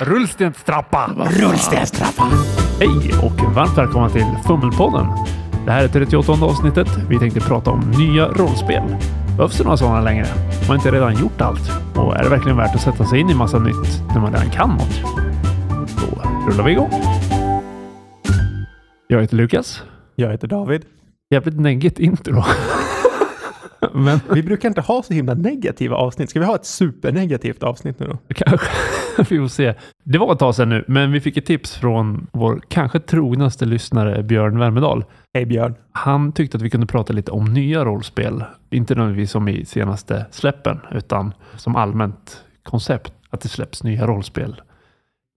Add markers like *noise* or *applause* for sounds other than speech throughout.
Rullstenstrappa! Rullstenstrappa! Hej och varmt välkomna till Fummelpodden. Det här är 38 avsnittet. Vi tänkte prata om nya rollspel. Behövs det några sådana längre? Har man inte redan gjort allt? Och är det verkligen värt att sätta sig in i massa nytt när man redan kan något? Då rullar vi igång. Jag heter Lukas. Jag heter David. Jävligt neggigt intro. *laughs* *laughs* Men Vi brukar inte ha så himla negativa avsnitt. Ska vi ha ett supernegativt avsnitt nu då? *laughs* kanske. Vi får se. Det var ett tag sedan nu, men vi fick ett tips från vår kanske trognaste lyssnare Björn Värmedal. Hej Björn. Han tyckte att vi kunde prata lite om nya rollspel. Inte nödvändigtvis som i senaste släppen, utan som allmänt koncept. Att det släpps nya rollspel.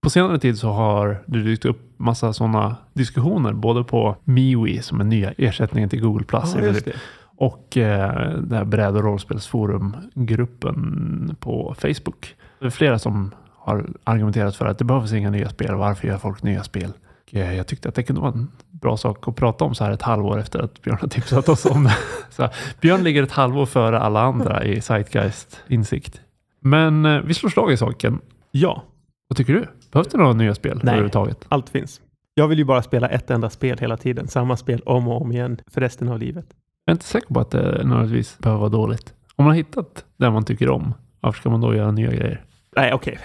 På senare tid så har det dykt upp massa sådana diskussioner, både på MeWe som är nya ersättningen till Google Plus det. Och eh, det här bräd och rollspelsforumgruppen på Facebook. Det är flera som har argumenterat för att det behövs inga nya spel. Varför gör folk nya spel? Och, eh, jag tyckte att det kunde vara en bra sak att prata om så här ett halvår efter att Björn har tipsat oss om det. *laughs* Så Björn ligger ett halvår före alla andra i Zeitgeist-insikt. Men eh, vi slår slag i saken. Ja, Vad tycker du? Behövs det några nya spel Nej. överhuvudtaget? allt finns. Jag vill ju bara spela ett enda spel hela tiden. Samma spel om och om igen för resten av livet. Jag är inte säker på att det nödvändigtvis behöver vara dåligt. Om man har hittat det man tycker om, varför ska man då göra nya grejer? Nej, okej.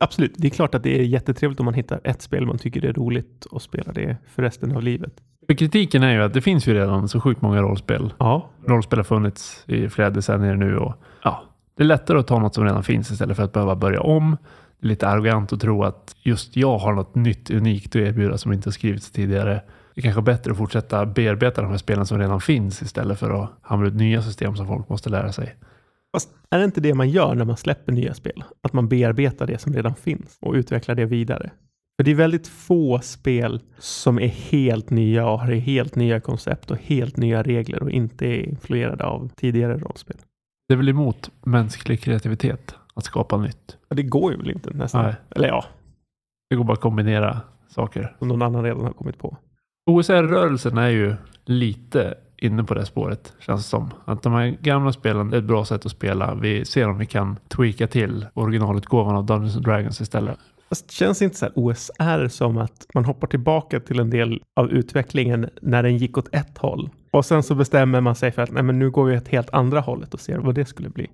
Absolut. Det är klart att det är jättetrevligt om man hittar ett spel man tycker det är roligt att spela det för resten av livet. För kritiken är ju att det finns ju redan så sjukt många rollspel. Ja, Rollspel har funnits i flera decennier nu och ja, det är lättare att ta något som redan finns istället för att behöva börja om. Det är lite arrogant att tro att just jag har något nytt unikt att erbjuda som inte har skrivits tidigare. Det är kanske bättre att fortsätta bearbeta de här spelen som redan finns istället för att hamna ut nya system som folk måste lära sig. Fast är det inte det man gör när man släpper nya spel? Att man bearbetar det som redan finns och utvecklar det vidare. För det är väldigt få spel som är helt nya och har helt nya koncept och helt nya regler och inte är influerade av tidigare rollspel. Det är väl emot mänsklig kreativitet att skapa nytt. Och det går ju väl inte nästan. Nej. Eller ja, Det går bara att kombinera saker. som någon annan redan har kommit på. OSR-rörelsen är ju lite inne på det spåret, känns det som. Att de här gamla spelen är ett bra sätt att spela. Vi ser om vi kan tweaka till originalutgåvan av Dungeons and Dragons istället. Fast känns inte så OSR som att man hoppar tillbaka till en del av utvecklingen när den gick åt ett håll. Och sen så bestämmer man sig för att nej, men nu går vi åt helt andra hållet och ser vad det skulle bli.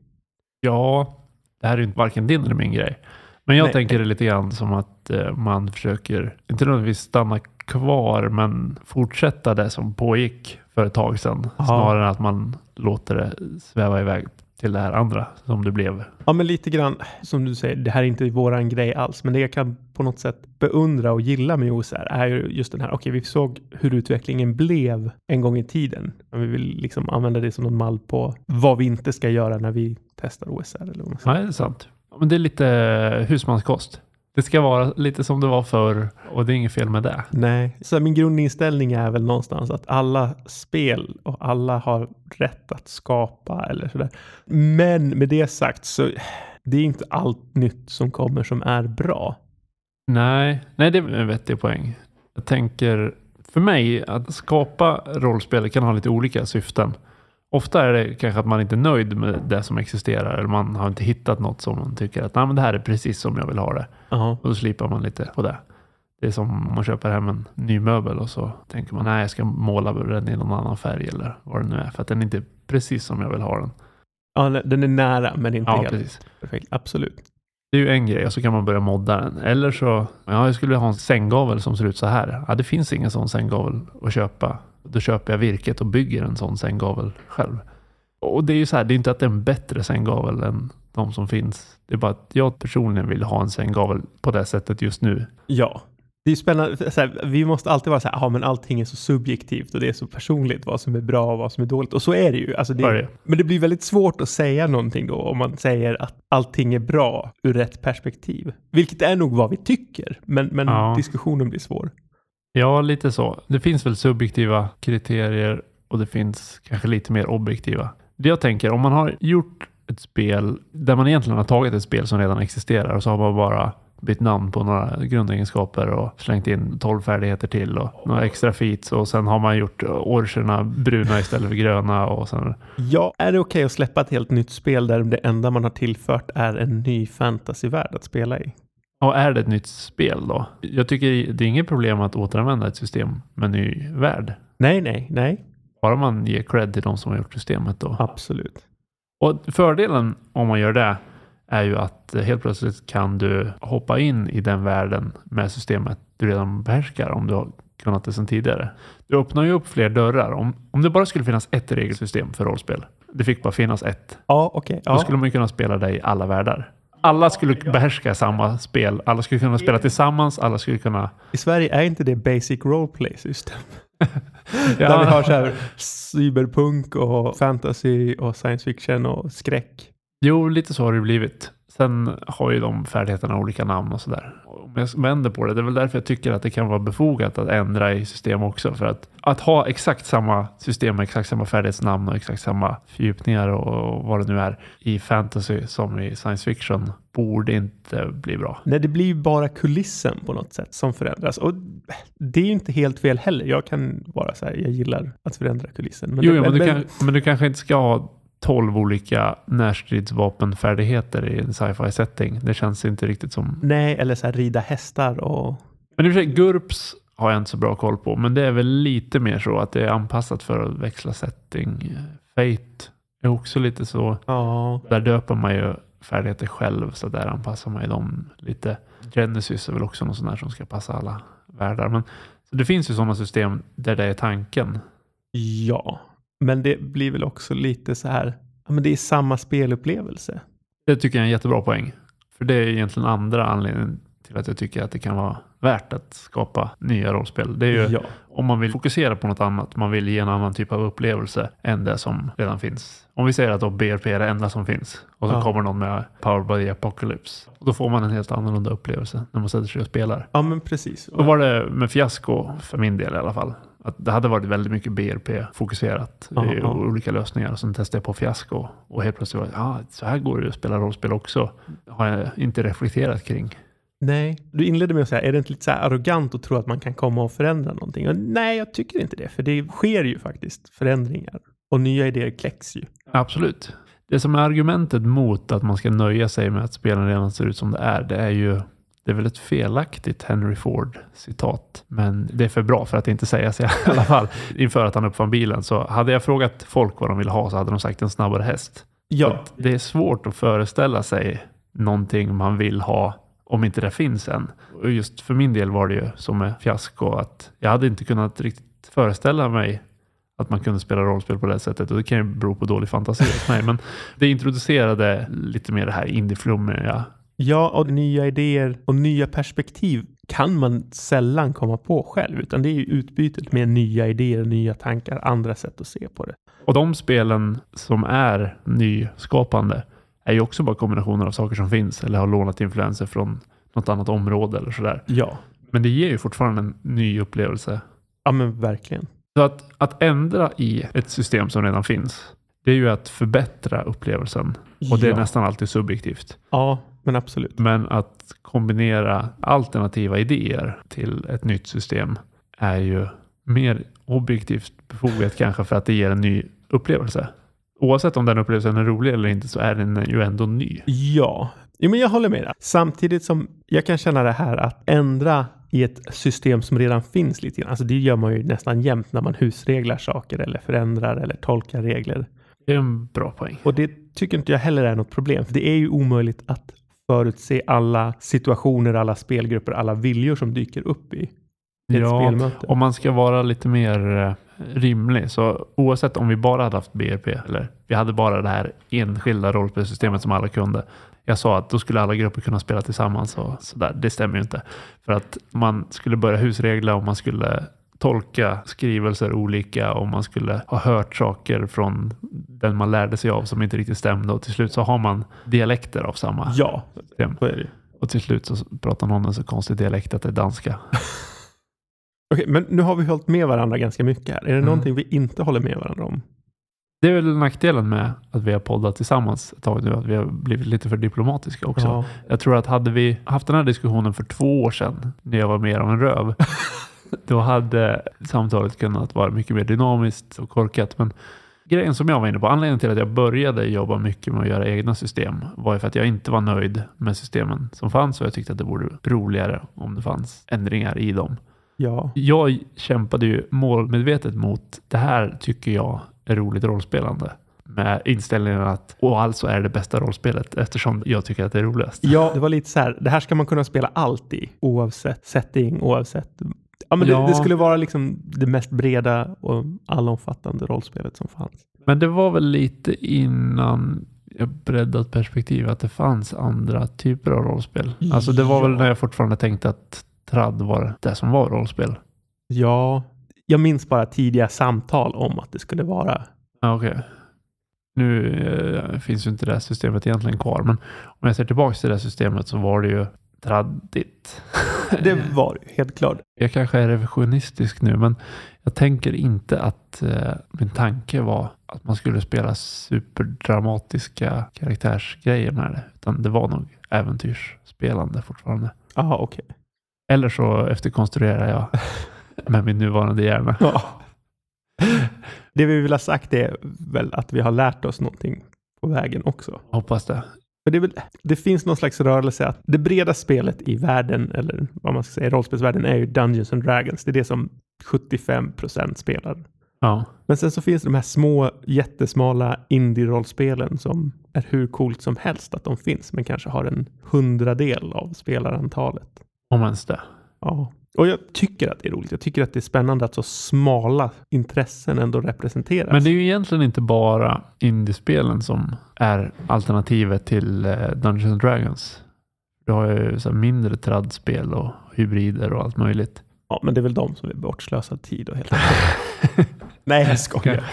Ja, det här är ju inte varken din eller min grej. Men jag Nej. tänker det lite grann som att eh, man försöker, inte nödvändigtvis stanna kvar, men fortsätta det som pågick för ett tag sedan. Ja. Snarare än att man låter det sväva iväg till det här andra som det blev. Ja, men lite grann som du säger, det här är inte våran grej alls, men det jag kan på något sätt beundra och gilla med OSR är ju just den här, okej, vi såg hur utvecklingen blev en gång i tiden. Men vi vill liksom använda det som någon mall på vad vi inte ska göra när vi testar OSR. Eller vad. Nej, det är sant. Men det är lite husmanskost. Det ska vara lite som det var förr och det är inget fel med det. Nej, så min grundinställning är väl någonstans att alla spel och alla har rätt att skapa eller sådär. Men med det sagt så det är inte allt nytt som kommer som är bra. Nej, nej det är en vettig poäng. Jag tänker, för mig, att skapa rollspel kan ha lite olika syften. Ofta är det kanske att man inte är nöjd med det som existerar eller man har inte hittat något som man tycker att Nej, men det här är precis som jag vill ha det. Ja, Och då slipar man lite på det. Det är som om man köper hem en ny möbel och så tänker man nej jag ska måla den i någon annan färg eller vad det nu är för att den är inte precis som jag vill ha den. ja den är nära men inte Ja, helt precis. perfekt. Absolut. Det är ju en grej och så kan man börja modda den. Eller så, ja jag skulle vilja ha en sänggavel som ser ut så här. Ja det finns ingen sån sänggavel att köpa. Då köper jag virket och bygger en sån sänggavel själv. Och det är ju så här, det är inte att det är en bättre sänggavel än de som finns. Det är bara att jag personligen vill ha en sänggavel på det sättet just nu. Ja. Det är spännande, här, vi måste alltid vara så här, ja men allting är så subjektivt och det är så personligt vad som är bra och vad som är dåligt. Och så är det ju. Alltså det, Så är det. Men det blir väldigt svårt att säga någonting då om man säger att allting är bra ur rätt perspektiv. Vilket är nog vad vi tycker, men, men Ja. diskussionen blir svår. Ja, lite så. Det finns väl subjektiva kriterier och det finns kanske lite mer objektiva. Det jag tänker, om man har gjort ett spel där man egentligen har tagit ett spel som redan existerar och så har man bara bytt namn på några grundegenskaper och slängt in 12 färdigheter till och några extra feats och sen har man gjort orcherna bruna istället för gröna och sen Ja, är det okej att släppa ett helt nytt spel där det enda man har tillfört är en ny fantasyvärld att spela i? Och är det ett nytt spel då? Jag tycker det är inget problem att återanvända ett system med ny värld. Nej, nej, nej. Bara man ger cred till de som har gjort systemet då. Absolut. Och fördelen om man gör det är ju att helt plötsligt kan du hoppa in i den världen med systemet du redan behärskar om du har kunnat det sedan tidigare. Du öppnar ju upp fler dörrar. Om, om det bara skulle finnas ett regelsystem för rollspel. Det fick bara finnas ett. Ja, okej. Då Ja. skulle man ju kunna spela det i alla världar. Alla skulle behärska samma spel. Alla skulle kunna spela tillsammans. Alla skulle kunna... I Sverige är inte det basic roleplay system. *laughs* Ja. Där vi har så här cyberpunk och fantasy och science fiction och skräck. Jo, lite så har det blivit. Sen har ju de färdigheterna olika namn och sådär. Om jag vänder på det, det är väl därför jag tycker att det kan vara befogat att ändra i system också. För att, att ha exakt samma system med exakt samma färdighetsnamn och exakt samma fördjupningar och vad det nu är i fantasy som i science fiction borde inte bli bra. Nej, det blir ju bara kulissen på något sätt som förändras. Och det är ju inte helt fel heller. Jag kan vara så här, jag gillar att förändra kulissen. Men jo, det, jo, men, du kan, men du kanske inte ska ha 12 olika närstridsvapenfärdigheter i en sci-fi setting. Det känns inte riktigt som... Nej, eller så här rida hästar och... Men i och för sig, GURPS har jag inte så bra koll på, men det är väl lite mer så att det är anpassat för att växla setting. Fate är också lite så. Ja, Där döper man ju färdigheter själv, så där anpassar man ju dem lite. Genesis är väl också något sånt där som ska passa alla världar. Men så det finns ju sådana system där det är tanken. ja. Men det blir väl också lite så här, ja men det är samma spelupplevelse. Det tycker jag är en jättebra poäng. För det är egentligen andra anledningen till att jag tycker att det kan vara värt att skapa nya rollspel. Det är ju Ja, om man vill fokusera på något annat, man vill ge en annan typ av upplevelse än det som redan finns. Om vi säger att då BRP är det enda som finns och så Ja. kommer någon med Power by the Apocalypse. Då får man en helt annorlunda upplevelse när man sätter sig och spelar. ja men precis. Då var det med fiasko för min del i alla fall. Att det hade varit väldigt mycket BRP-fokuserat i ja. olika lösningar. Och sen testade jag på fiasko och helt plötsligt var det, ja, så här går det att spela rollspel också. Har jag inte reflekterat kring. Nej, du inledde med att säga, är det inte lite så arrogant att tro att man kan komma och förändra någonting? Och nej, jag tycker inte det, för det sker ju faktiskt förändringar. Och nya idéer kläcks ju. Absolut. Det som är argumentet mot att man ska nöja sig med att spelen redan ser ut som det är, det är ju det är väl ett felaktigt Henry Ford citat, men det är för bra för att inte sägas i *laughs* alla fall. Inför att han uppfann bilen så hade jag frågat folk vad de ville ha så hade de sagt en snabbare häst. Ja, det är svårt att föreställa sig någonting man vill ha om inte det finns än. Och just för min del var det ju som med fiasko att jag hade inte kunnat riktigt föreställa mig att man kunde spela rollspel på det sättet och det kan ju bero på dålig fantasi hos mig. Men det introducerade lite mer det här indieflummiga. Ja, och nya idéer och nya perspektiv kan man sällan komma på själv, utan det är ju utbytet med nya idéer, nya tankar, andra sätt att se på det. Och de spelen som är nyskapande är ju också bara kombinationer av saker som finns eller har lånat influenser från något annat område eller sådär. Ja, Men det ger ju fortfarande en ny upplevelse. ja men verkligen. Så att, att ändra i ett system som redan finns, det är ju att förbättra upplevelsen. Och det är ja. nästan alltid subjektivt. Ja, men absolut. Men att kombinera alternativa idéer till ett nytt system är ju mer objektivt befogat kanske för att det ger en ny upplevelse. Oavsett om den upplevelsen är rolig eller inte så är den ju ändå ny. Ja, jo, men jag håller med. dig. Samtidigt som jag kan känna det här att ändra i ett system som redan finns lite grann. Alltså det gör man ju nästan jämt när man husreglar saker eller förändrar eller tolkar regler. Det är en bra poäng. Och det tycker inte jag heller är något problem. För det är ju omöjligt att förutse alla situationer, alla spelgrupper, alla viljor som dyker upp i ett Ja, om man ska vara lite mer eh, rimlig så oavsett om vi bara hade haft BRP eller vi hade bara det här enskilda rollspelssystemet som alla kunde. Jag sa att då skulle alla grupper kunna spela tillsammans och sådär. Det stämmer ju inte. För att man skulle börja husregla och man skulle tolka skrivelser olika och man skulle ha hört saker från den man lärde sig av som inte riktigt stämde och till slut så har man dialekter av samma Ja, system. så är det ju. Och till slut så pratar någon en så konstig dialekt att det är danska. *laughs* Okej, men nu har vi hållit med varandra ganska mycket här. Är det Mm. någonting vi inte håller med varandra om? Det är väl nackdelen med att vi har poddat tillsammans ett tag nu, att vi har blivit lite för diplomatiska också. Ja. Jag tror att hade vi haft den här diskussionen för två år sedan, när jag var mer av en röv, *laughs* *laughs* då hade samtalet kunnat vara mycket mer dynamiskt och korkat. Men grejen som jag var inne på, anledningen till att jag började jobba mycket med att göra egna system var ju för att jag inte var nöjd med systemen som fanns och jag tyckte att det vore roligare om det fanns ändringar i dem. Ja. Jag kämpade ju målmedvetet mot det här tycker jag är roligt rollspelande. Med inställningen att och alltså är det bästa rollspelet eftersom jag tycker att det är roligast. Ja, det var lite så här. Det här ska man kunna spela allt i oavsett setting, oavsett. Ja, men Ja. Det, det skulle vara liksom det mest breda och allomfattande rollspelet som fanns. Men det var väl lite innan jag breddat perspektiv att det fanns andra typer av rollspel. Alltså det var väl Ja. när jag fortfarande tänkte att trad var det som var rollspel. Ja, jag minns bara tidiga samtal om att det skulle vara. Ja, Okej. Nu eh, finns ju inte det här systemet egentligen kvar, men om jag ser tillbaka till det här systemet så var det ju traddigt. *laughs* Det var helt klart. Jag kanske är revisionistisk nu, men jag tänker inte att eh, min tanke var att man skulle spela superdramatiska karaktärsgrejer med det, utan det var nog äventyrsspelande fortfarande. Ja, okej. Eller så efterkonstruerar jag *laughs* med min nuvarande hjärna. Ja. Det vi vill ha sagt är väl att vi har lärt oss någonting på vägen också. Hoppas det. Det, väl, det finns någon slags rörelse att det breda spelet i världen, eller vad man ska säga, rollspelsvärlden är ju Dungeons and Dragons. Det är det som 75 procent spelar. Ja. Men sen så finns de här små jättesmala indie-rollspelen som är hur coolt som helst att de finns, men kanske har en hundradel av spelarantalet. Om ens det. Ja. Och jag tycker att det är roligt. Jag tycker att det är spännande att så smala intressen ändå representeras. Men det är ju egentligen inte bara indiespelen som är alternativet till eh, Dungeons and Dragons. Du har ju så mindre tradspel och hybrider och allt möjligt. Ja, men det är väl de som är bortslösad tid och helt enkelt. *laughs* Nej, jag skojar.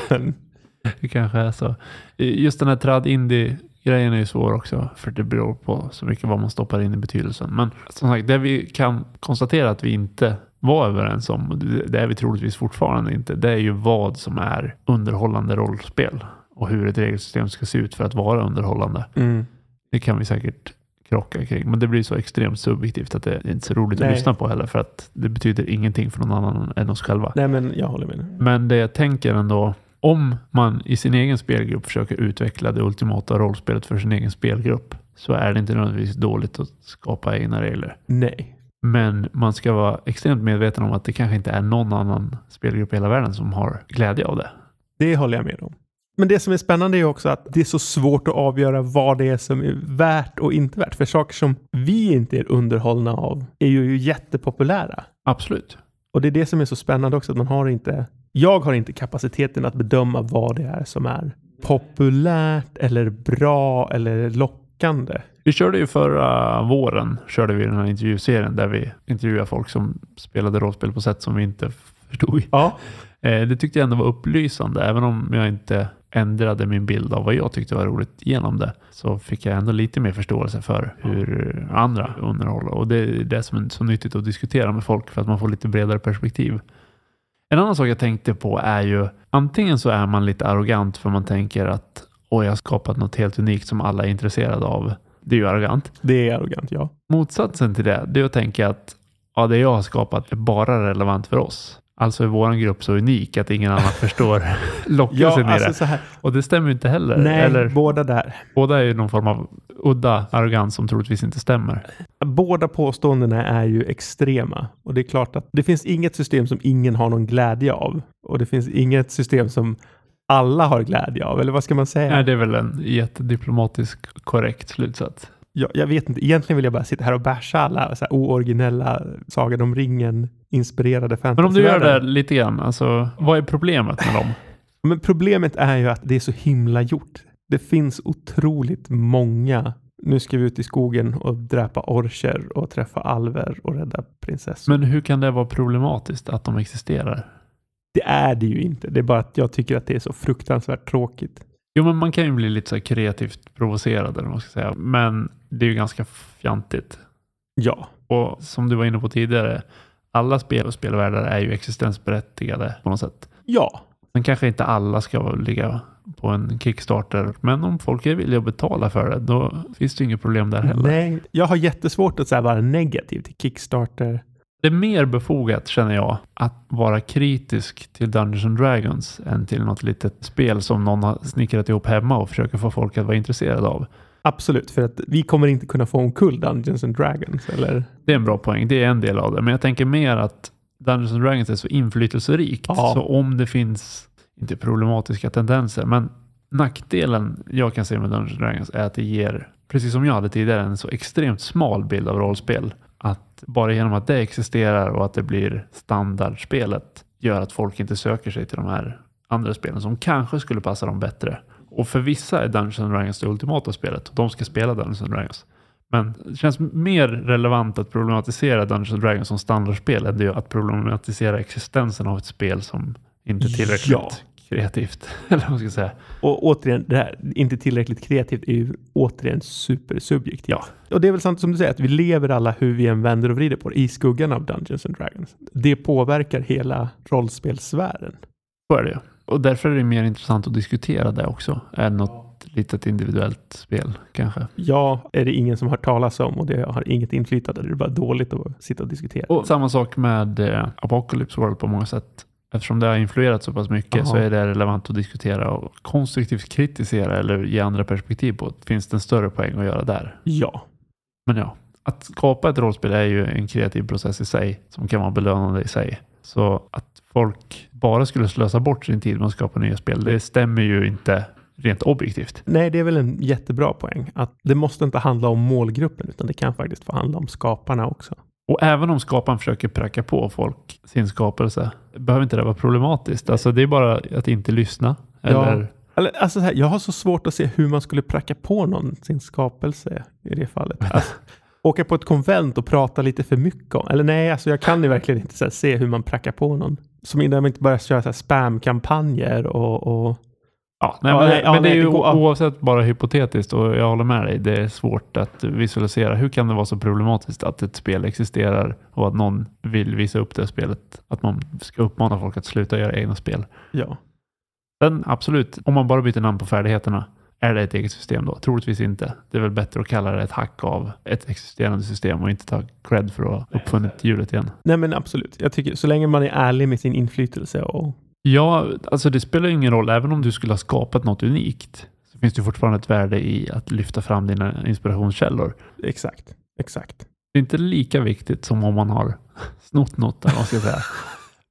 Det kanske är så. Just den här trad indie grejen är ju svår också, för det beror på så mycket vad man stoppar in i betydelsen. Men som sagt, det vi kan konstatera att vi inte var överens om, det är vi troligtvis fortfarande inte, det är ju vad som är underhållande rollspel och hur ett regelsystem ska se ut för att vara underhållande. mm. Det kan vi säkert krocka kring, men det blir så extremt subjektivt att det är inte så roligt Nej. att lyssna på heller, för att det betyder ingenting för någon annan än oss själva. Nej, men jag håller med. Men det jag tänker ändå, om man i sin egen spelgrupp försöker utveckla det ultimata rollspelet för sin egen spelgrupp så är det inte nödvändigtvis dåligt att skapa egna regler. Nej. Men man ska vara extremt medveten om att det kanske inte är någon annan spelgrupp i hela världen som har glädje av det. Det håller jag med om. Men det som är spännande är också att det är så svårt att avgöra vad det är som är värt och inte värt. För saker som vi inte är underhållna av är ju jättepopulära. Absolut. Och det är det som är så spännande också, att man har inte... Jag har inte kapaciteten att bedöma vad det är som är populärt eller bra eller lockande. Vi körde ju förra våren, körde vi den här intervjuserien där vi intervjuade folk som spelade rollspel på sätt som vi inte förstod. Ja, Eh, Det tyckte jag ändå var upplysande, även om jag inte ändrade min bild av vad jag tyckte var roligt genom det, så fick jag ändå lite mer förståelse för hur andra underhåller. Och det är det som är så nyttigt att diskutera med folk för att man får lite bredare perspektiv. En annan sak jag tänkte på är ju antingen så är man lite arrogant för man tänker att oj, jag har skapat något helt unikt som alla är intresserade av. Det är ju arrogant. det är arrogant, ja. Motsatsen till det, det är att tänka att ja, det jag har skapat är bara relevant för oss. Alltså är vår grupp så unik att ingen annan *laughs* förstår *laughs* lockelsen Ja, i alltså det. så här. Och det stämmer ju inte heller. Nej, Eller, båda där. båda är ju någon form av udda arrogans som troligtvis inte stämmer. Båda påståendena är ju extrema. Och det är klart att det finns inget system som ingen har någon glädje av. Och det finns inget system som alla har glädje av. Eller vad ska man säga? Nej, det är väl en jättediplomatisk korrekt slutsats. Jag, jag vet inte. Egentligen vill jag bara sitta här och basha alla så här ooriginella Sagan om ringen-inspirerade Men om du gör det lite grann, alltså vad är problemet med dem? *laughs* Men problemet är ju att det är så himla gjort. Det finns otroligt många. Nu ska vi ut i skogen och dräpa orcher och träffa alver och rädda prinsessor. Men hur kan det vara problematiskt att de existerar? Det är det ju inte. Det är bara att jag tycker att det är så fruktansvärt tråkigt. Jo, men man kan ju bli lite så här kreativt provocerad eller vad man ska säga. Men det är ju ganska fjantigt. Ja, Och som du var inne på tidigare, alla spel och spelvärldar är ju existensberättigade på något sätt. ja, Sen kanske inte alla ska ligga på en Kickstarter, men om folk är villiga att betala för det, då finns det ju inget problem där heller. nej. Jag har jättesvårt att här vara negativ till Kickstarter Det är mer befogat känner jag att vara kritisk till Dungeons and Dragons än till något litet spel som någon har snickrat ihop hemma och försöker få folk att vara intresserade av. Absolut, för att vi kommer inte kunna få omkull Dungeons and Dragons. Eller? Det är en bra poäng. Det är en del av det. Men jag tänker mer att Dungeons and Dragons är så inflytelserikt. Ja. Så om det finns, inte problematiska tendenser, men nackdelen jag kan se med Dungeons and Dragons är att det ger, precis som jag hade tidigare, en så extremt smal bild av rollspel. Att bara genom att det existerar och att det blir standardspelet gör att folk inte söker sig till de här andra spelen som kanske skulle passa dem bättre. Och för vissa är Dungeons and Dragons det ultimata spelet och de ska spela Dungeons and Dragons. Men det känns mer relevant att problematisera Dungeons and Dragons som standardspel än det är att problematisera existensen av ett spel som inte är tillräckligt Ja. kreativt. *laughs* Eller vad man ska säga. Och återigen, det här inte tillräckligt kreativt är ju återigen supersubjektivt. Ja. Och det är väl sant som du säger, att vi lever alla hur vi än vänder och vrider på det, i skuggan av Dungeons and Dragons. Det påverkar hela rollspelssfären. Så är det ju. Och därför är det mer intressant att diskutera det också än något litet individuellt spel kanske. Ja, är det ingen som har talas om och det har inget inflytande. Det är bara dåligt att sitta och diskutera. Och samma sak med eh, Apocalypse World på många sätt. Eftersom det har influerat så pass mycket Jaha. så är det relevant att diskutera och konstruktivt kritisera eller ge andra perspektiv på. Finns det en större poäng att göra där? Ja, Men ja, att skapa ett rollspel är ju en kreativ process i sig som kan vara belönande i sig. Så att folk bara skulle slösa bort sin tid med att skapa nya spel, det stämmer ju inte rent objektivt. nej, det är väl en jättebra poäng. Att det måste inte handla om målgruppen, utan det kan faktiskt få handla om skaparna också. Och även om skaparen försöker pracka på folk sin skapelse, behöver inte det vara problematiskt. Alltså det är bara att inte lyssna. Ja. Eller, Eller, alltså, så här, jag har så svårt att se hur man skulle pracka på någon sin skapelse i det fallet. *laughs* Alltså, åka på ett konvent och prata lite för mycket om. Eller nej, alltså jag kan ju verkligen inte här, se hur man prackar på någon. Som innan man inte börjar köra så här spamkampanjer och, och Ja, nej, Ja, men, nej, ja, men det är nej, ju oavsett bara hypotetiskt och jag håller med dig. Det är svårt att visualisera. Hur kan det vara så problematiskt att ett spel existerar och att någon vill visa upp det spelet? Att man ska uppmana folk att sluta göra egna spel. ja. Sen absolut, om man bara byter namn på färdigheterna, är det ett eget system då? Troligtvis inte. Det är väl bättre att kalla det ett hack av ett existerande system och inte ta cred för att ha uppfunnit hjulet igen. Nej men absolut. Jag tycker så länge man är ärlig med sin inflytelse och Ja, alltså det spelar ingen roll. Även om du skulle ha skapat något unikt så finns det fortfarande ett värde i att lyfta fram dina inspirationskällor. exakt, exakt. Det är inte lika viktigt som om man har snott något, eller vad ska jag säga.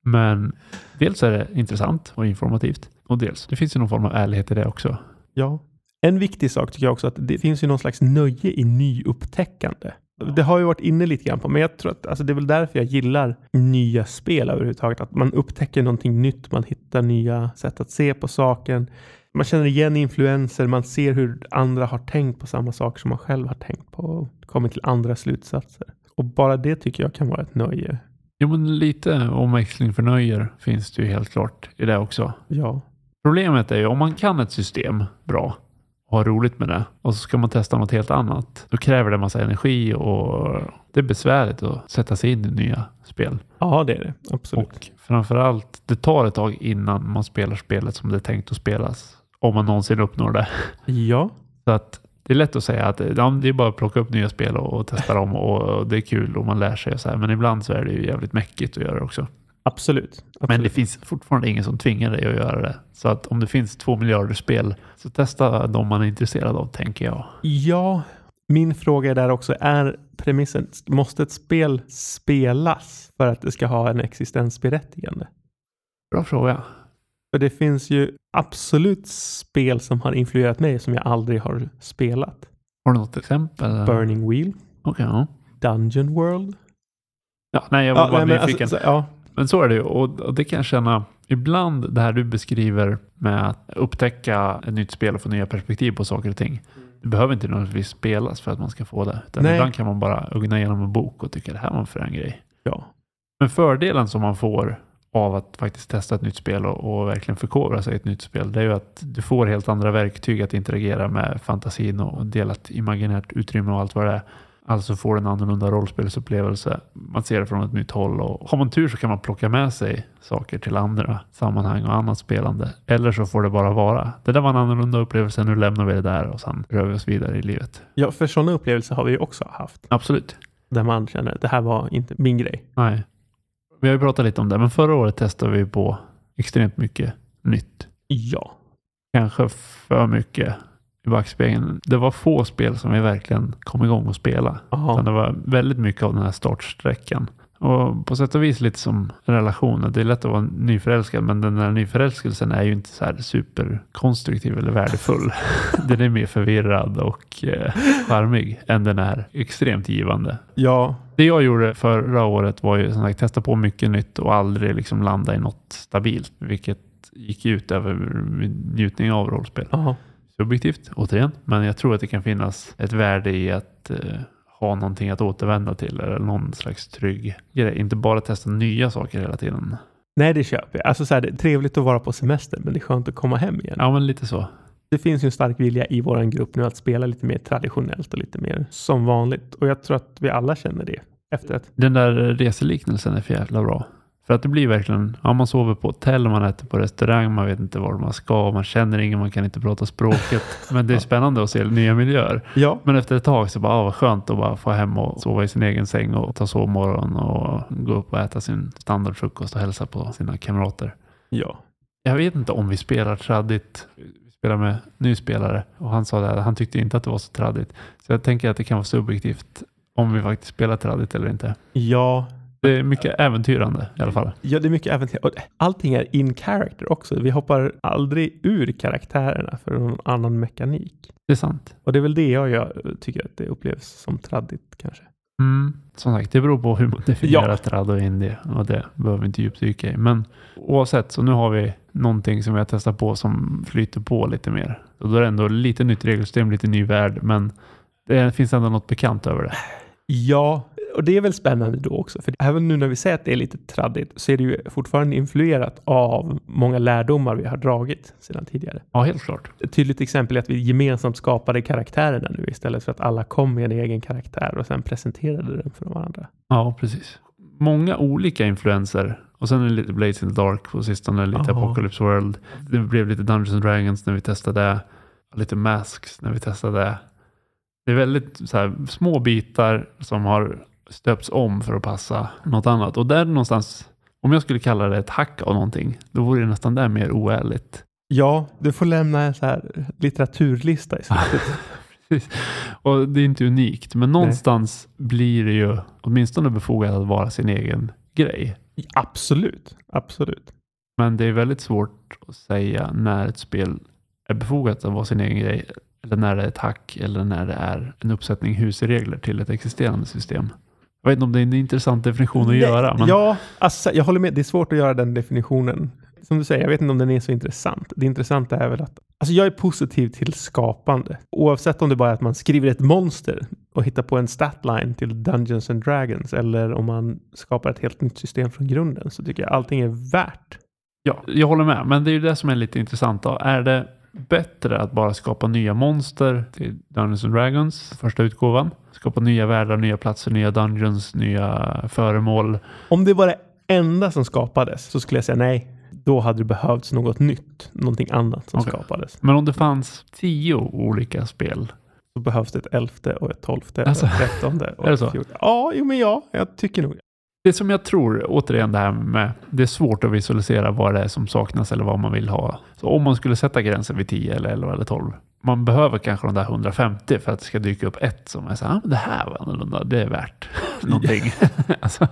Men dels är det intressant och informativt och dels det finns ju någon form av ärlighet i det också. Ja. En viktig sak tycker jag också att det finns ju någon slags nöje i nyupptäckande. Det har jag varit inne lite grann på, men jag tror att alltså, det är väl därför jag gillar nya spel överhuvudtaget. Att man upptäcker någonting nytt, man hittar nya sätt att se på saken. Man känner igen influenser, man ser hur andra har tänkt på samma saker som man själv har tänkt på och kommit till andra slutsatser. Och bara det tycker jag kan vara ett nöje. Jo, men lite omväxling för nöjer finns det ju helt klart i det också. Ja, Problemet är ju om man kan ett system bra och har roligt med det och så ska man testa något helt annat. Då kräver det massa energi och det är besvärligt att sätta sig in i nya spel. ja det är det. Absolut. Och framförallt, det tar ett tag innan man spelar spelet som det är tänkt att spelas. Om man någonsin uppnår det. Ja, Så att det är lätt att säga att ja, det är bara att plocka upp nya spel och, och testa dem och det är kul och man lär sig och så här. Men ibland så är det ju jävligt mäckigt att göra det också. Absolut. Men det absolut. finns fortfarande ingen som tvingar dig att göra det. Så att om det finns två miljarder spel så testa de man är intresserad av tänker jag. Ja, min fråga är där också, är premissen, måste ett spel spelas för att det ska ha en existensberättigande? Bra fråga. För det finns ju absolut spel som har influerat mig som jag aldrig har spelat. Har du något exempel? Burning Wheel, Okej, ja. Dungeon World. ja. Nej, jag var Ja, bara nej, nyfiken. alltså, så- ja, Men så är det ju och, och det kan jag känna ibland det här du beskriver med att upptäcka ett nytt spel och få nya perspektiv på saker och ting. Det behöver inte nödvändigtvis spelas för att man ska få det. Utan Nej. ibland kan man bara ugna igenom en bok och tycka det här var en frän grej. ja, Men fördelen som man får av att faktiskt testa ett nytt spel och, och verkligen förkovra sig i ett nytt spel, det är ju att du får helt andra verktyg att interagera med fantasin och dela ett imaginärt utrymme och allt vad det är. Alltså får en annorlunda rollspelsupplevelse. Man ser det från ett nytt håll och har man tur så kan man plocka med sig saker till andra sammanhang och annat spelande. Eller så får det bara vara. Det där var en annorlunda upplevelse, nu lämnar vi det där och sen rör vi oss vidare i livet. ja, för sådana upplevelser har vi ju också haft. Absolut. Där man känner det här var inte min grej. Nej. Vi har ju pratat lite om det, men förra året testade vi på extremt mycket nytt. Ja. Kanske för mycket i backspegeln. Det var få spel som vi verkligen kom igång och spela. Utan det var väldigt mycket av den här startsträckan. Och på sätt och vis lite som relationer. Det är lätt att vara nyförälskad, men den där nyförälskelsen är ju inte så här superkonstruktiv eller värdefull. *laughs* den är mer förvirrad och eh, charmig än den är extremt givande. Ja, Det jag gjorde förra året var ju som sagt testa på mycket nytt och aldrig liksom landa i något stabilt, vilket gick ut över min njutning av rollspel. aha. Subjektivt, återigen, men jag tror att det kan finnas ett värde i att eh, ha någonting att återvända till eller någon slags trygg grej. Inte bara testa nya saker hela tiden. Nej, det köper jag. Alltså så här, det är trevligt att vara på semester, men det är skönt att komma hem igen. Ja, men lite så. Det finns ju en stark vilja i vår grupp nu att spela lite mer traditionellt och lite mer som vanligt. Och jag tror att vi alla känner det efter att Den där reseliknelsen är för jävla bra. För att det blir verkligen, ja man sover på hotell, man äter på restaurang, man vet inte var man ska, man känner ingen, man kan inte prata språket. *laughs* Men det är spännande att se nya miljöer. Ja, Men efter ett tag så bara, ah, vad skönt att bara få hem och sova i sin egen säng och ta sovmorgon och gå upp och äta sin standardfrukost och hälsa på sina kamrater. ja. Jag vet inte om vi spelar traddigt. Vi spelar med nyspelare och han sa det, att han tyckte inte att det var så traddigt. Så jag tänker att det kan vara subjektivt om vi faktiskt spelar traddigt eller inte. Ja, Det är mycket äventyrande i alla fall. ja, det är mycket äventyr. Och allting är in character också. Vi hoppar aldrig ur karaktärerna för någon annan mekanik. Det är sant. Och det är väl det jag, jag tycker att det upplevs som traddigt kanske. Mm. Som sagt, det beror på hur man definierar Ja. trad och indie och det behöver vi inte djupdyka i. Men oavsett, så nu har vi någonting som vi har testat på som flyter på lite mer. Och då är det ändå lite nytt regelsystem, lite ny värld, men det finns ändå något bekant över det. Ja, och det är väl spännande då också. För även nu när vi säger att det är lite traddigt så är det ju fortfarande influerat av många lärdomar vi har dragit sedan tidigare. Ja, helt klart. Ett tydligt exempel är att vi gemensamt skapade karaktärerna nu istället för att alla kom med en egen karaktär och sen presenterade den för varandra. Ja, precis. Många olika influenser. Och sen är det lite Blades in the Dark på sistone, lite Ja. Apocalypse World. Det blev lite Dungeons and Dragons när vi testade det. Lite Masks när vi testade det. Det är väldigt här, små bitar som har stöpts om för att passa något annat. Och där någonstans, om jag skulle kalla det ett hack av någonting, då vore det nästan där mer oärligt. Ja, du får lämna en så här litteraturlista i slutet. *laughs* Och det är inte unikt, men någonstans blir det ju åtminstone befogat att vara sin egen grej. absolut, absolut. Men det är väldigt svårt att säga när ett spel är befogat att vara sin egen grej. Eller när det är ett hack eller när det är en uppsättning husregler till ett existerande system. Jag vet inte om det är en intressant definition att Nej, göra. Men Ja, alltså, jag håller med. Det är svårt att göra den definitionen. Som du säger, jag vet inte om den är så intressant. Det intressanta är väl att alltså jag är positiv till skapande. Oavsett om det bara är att man skriver ett monster och hittar på en statline till Dungeons and Dragons eller om man skapar ett helt nytt system från grunden så tycker jag allting är värt. ja, jag håller med. Men det är ju det som är lite intressant. Då. Är det bättre att bara skapa nya monster till Dungeons and Dragons, första utgåvan? Skapa nya världar, nya platser, nya dungeons, nya föremål. Om det var det enda som skapades så skulle jag säga nej. Då hade det behövts något nytt, någonting annat som Okej. skapades. Men om det fanns tio olika spel Så behövs det ett elfte och ett tolfte Alltså, och ett trettonde. *laughs* Och det ett så? fjortonde. Ja, jo men ja, jag tycker nog det. Som jag tror, återigen det här med, det är svårt att visualisera vad det är som saknas eller vad man vill ha. Så om man skulle sätta gränsen vid 10 eller 11 eller 12. Man behöver kanske de där 150 för att det ska dyka upp ett som är så här, ah, men det här var annorlunda, det är värt *laughs* någonting. *laughs* alltså,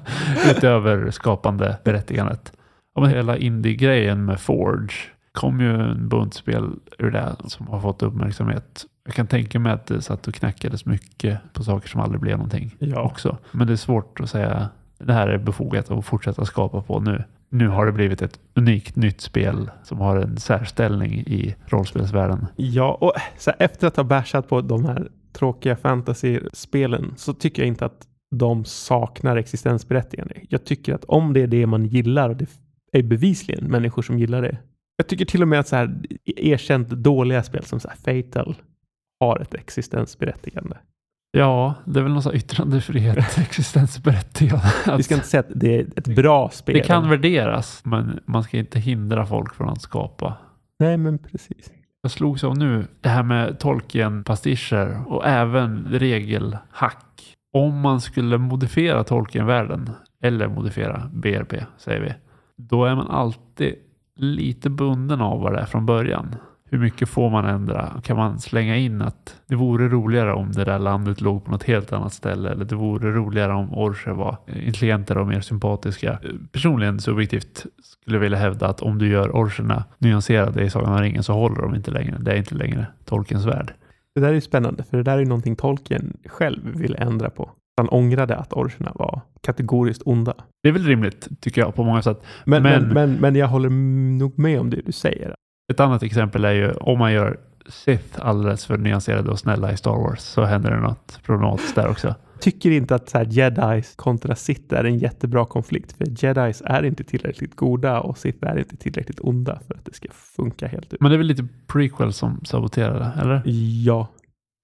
utöver skapande berättigandet. Ja, men hela indie-grejen med Forge kom ju en bunt spel ur det som har fått uppmärksamhet. Jag kan tänka mig att det satt och knackades mycket på saker som aldrig blev någonting Ja. också. Men det är svårt att säga det här är befogat att fortsätta skapa på nu. Nu har det blivit ett unikt nytt spel som har en särställning i rollspelsvärlden. Ja, och så här, efter att ha bashat på de här tråkiga fantasy-spelen så tycker jag inte att de saknar existensberättigande. Jag tycker att om det är det man gillar och det är bevisligen människor som gillar det. Jag tycker till och med att så här e- erkänt dåliga spel som så här Fatal har ett existensberättigande. Ja, det är väl någon sån yttrandefrihet, *laughs* existensberättigande. Vi ska inte säga att det är ett bra spel. Det kan värderas, men man ska inte hindra folk från att skapa. Nej, men precis. Jag slogs av nu det här med Tolkien-pastischer och även regelhack. om man skulle modifiera Tolkien-världen eller modifiera BRP, säger vi, då är man alltid lite bunden av vad det är från början. Hur mycket får man ändra? Kan man slänga in att det vore roligare om det där landet låg på något helt annat ställe eller det vore roligare om Orcher var intelligentare och mer sympatiska. Personligen subjektivt skulle jag vilja hävda att om du gör Orcherna nyanserade i Sagan om ringen så håller de inte längre. Det är inte längre Tolkiens värld. Det där är spännande, för det där är någonting Tolkien själv vill ändra på. Han ångrade att orcherna var kategoriskt onda. Det är väl rimligt, tycker jag, på många sätt. Men, men, men, men, men jag håller nog med om det du säger. Ett annat exempel är ju om man gör Sith alldeles för nyanserade och snälla i Star Wars så händer det något problematiskt där också. Tycker inte att så här, Jedis kontra Sith är en jättebra konflikt. För Jedis är inte tillräckligt goda och Sith är inte tillräckligt onda för att det ska funka helt ut. Men det är väl lite prequel som saboterar det, eller? Ja.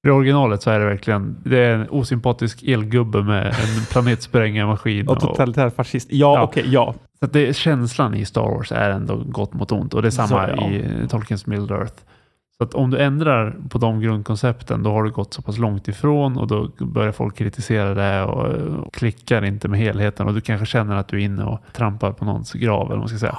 I originalet så är det verkligen det är en osympatisk elgubbe med en planetsprängarmaskin. Och totalitär fascist. Ja, Ja. okej, ja. Så det, känslan i Star Wars är ändå gott mot ont och det är samma Så, ja. i Tolkiens Middle Earth. Så att om du ändrar på de grundkoncepten då har du gått så pass långt ifrån och då börjar folk kritisera det och, och klickar inte med helheten och du kanske känner att du är inne och trampar på någons grav eller vad man ska säga.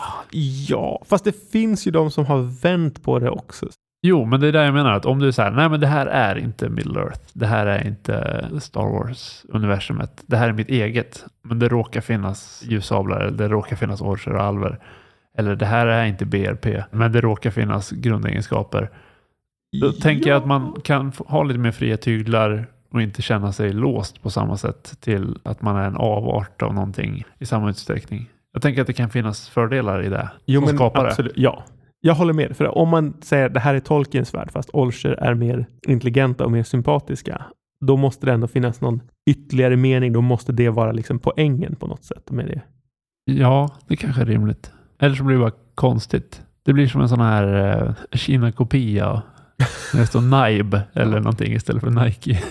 Ja, fast det finns ju de som har vänt på det också. Jo, men det är där jag menar att om du här, nej men det här är inte Middle Earth. Det här är inte Star Wars-universumet. Det här är mitt eget. Men det råkar finnas ljussablar, det råkar finnas orcher och alver. Eller det här är inte BRP, men det råkar finnas grundegenskaper. Då tänker jag att man kan ha lite mer fria tyglar och inte känna sig låst på samma sätt till att man är en avart av någonting i samma utsträckning. Jag tänker att det kan finnas fördelar i det Jo, som men skapare. absolut. Ja, jag håller med. För om man säger att det här är Tolkiens värld, fast Olscher är mer intelligenta och mer sympatiska, då måste det ändå finnas någon ytterligare mening. Då måste det vara liksom poängen på något sätt med det. Ja, det kanske är rimligt. Eller så blir det bara konstigt. Det blir som en sån här eh, Kina-kopia. Det står Naib eller någonting istället för Nike.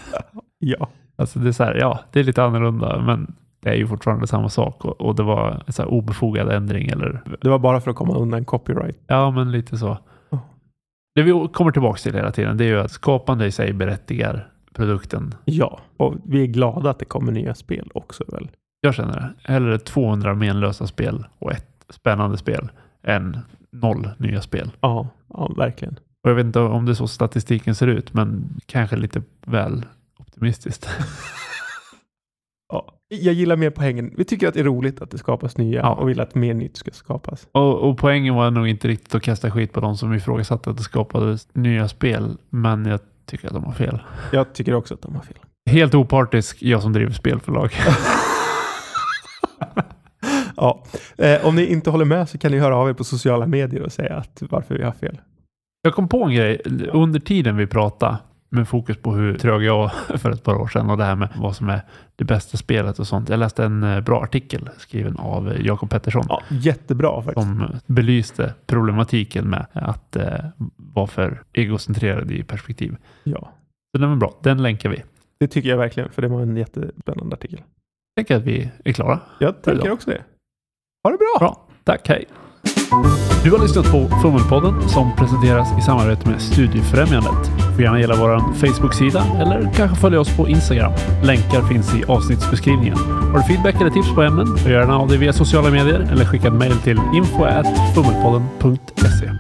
Ja, Alltså det är så här, ja, det är lite annorlunda, men det är ju fortfarande samma sak och, och det var en så obefogad ändring eller det var bara för att komma undan copyright. ja, men lite så. Ja. Det vi kommer tillbaka till hela tiden, det är ju att skapande i sig berättigar produkten. Ja, och vi är glada att det kommer nya spel också väl? Jag känner det. Hellre 200 menlösa spel och ett spännande spel än noll nya spel. Ja, ja verkligen. Och jag vet inte om det är så statistiken ser ut, men kanske lite väl optimistiskt. *laughs* Ja, jag gillar mer poängen. Vi tycker att det är roligt att det skapas nya Ja. och vill att mer nytt ska skapas. Och, och poängen var nog inte riktigt att kasta skit på de som ifrågasatte att det skapades nya spel, men jag tycker att de har fel. Jag tycker också att de har fel. Helt opartisk, jag som driver spelförlag. *laughs* Ja, eh, om ni inte håller med så kan ni höra av er på sociala medier och säga att varför vi har fel. Jag kom på en grej under tiden vi pratade med fokus på hur trög jag var *laughs* för ett par år sedan och det här med vad som är det bästa spelet och sånt. Jag läste en eh, bra artikel skriven av eh, Jakob Pettersson Ja, jättebra faktiskt. som belyste problematiken med att eh, vara för egocentrerad i perspektiv. Ja, Så den var bra. Den länkar vi. det tycker jag verkligen, för det var en jättespännande artikel. Jag tänker att vi är klara. Jag tänker också det. Ha det bra! Bra. Tack, hej. Du har lyssnat på Fummelpodden som presenteras i samarbete med Studiefrämjandet. Du får gärna gilla vår Facebook-sida eller kanske följa oss på Instagram. Länkar finns i avsnittsbeskrivningen. Har du feedback eller tips på ämnen? Gör gärna av dig via sociala medier eller skicka ett mejl till info@fummelpodden.se.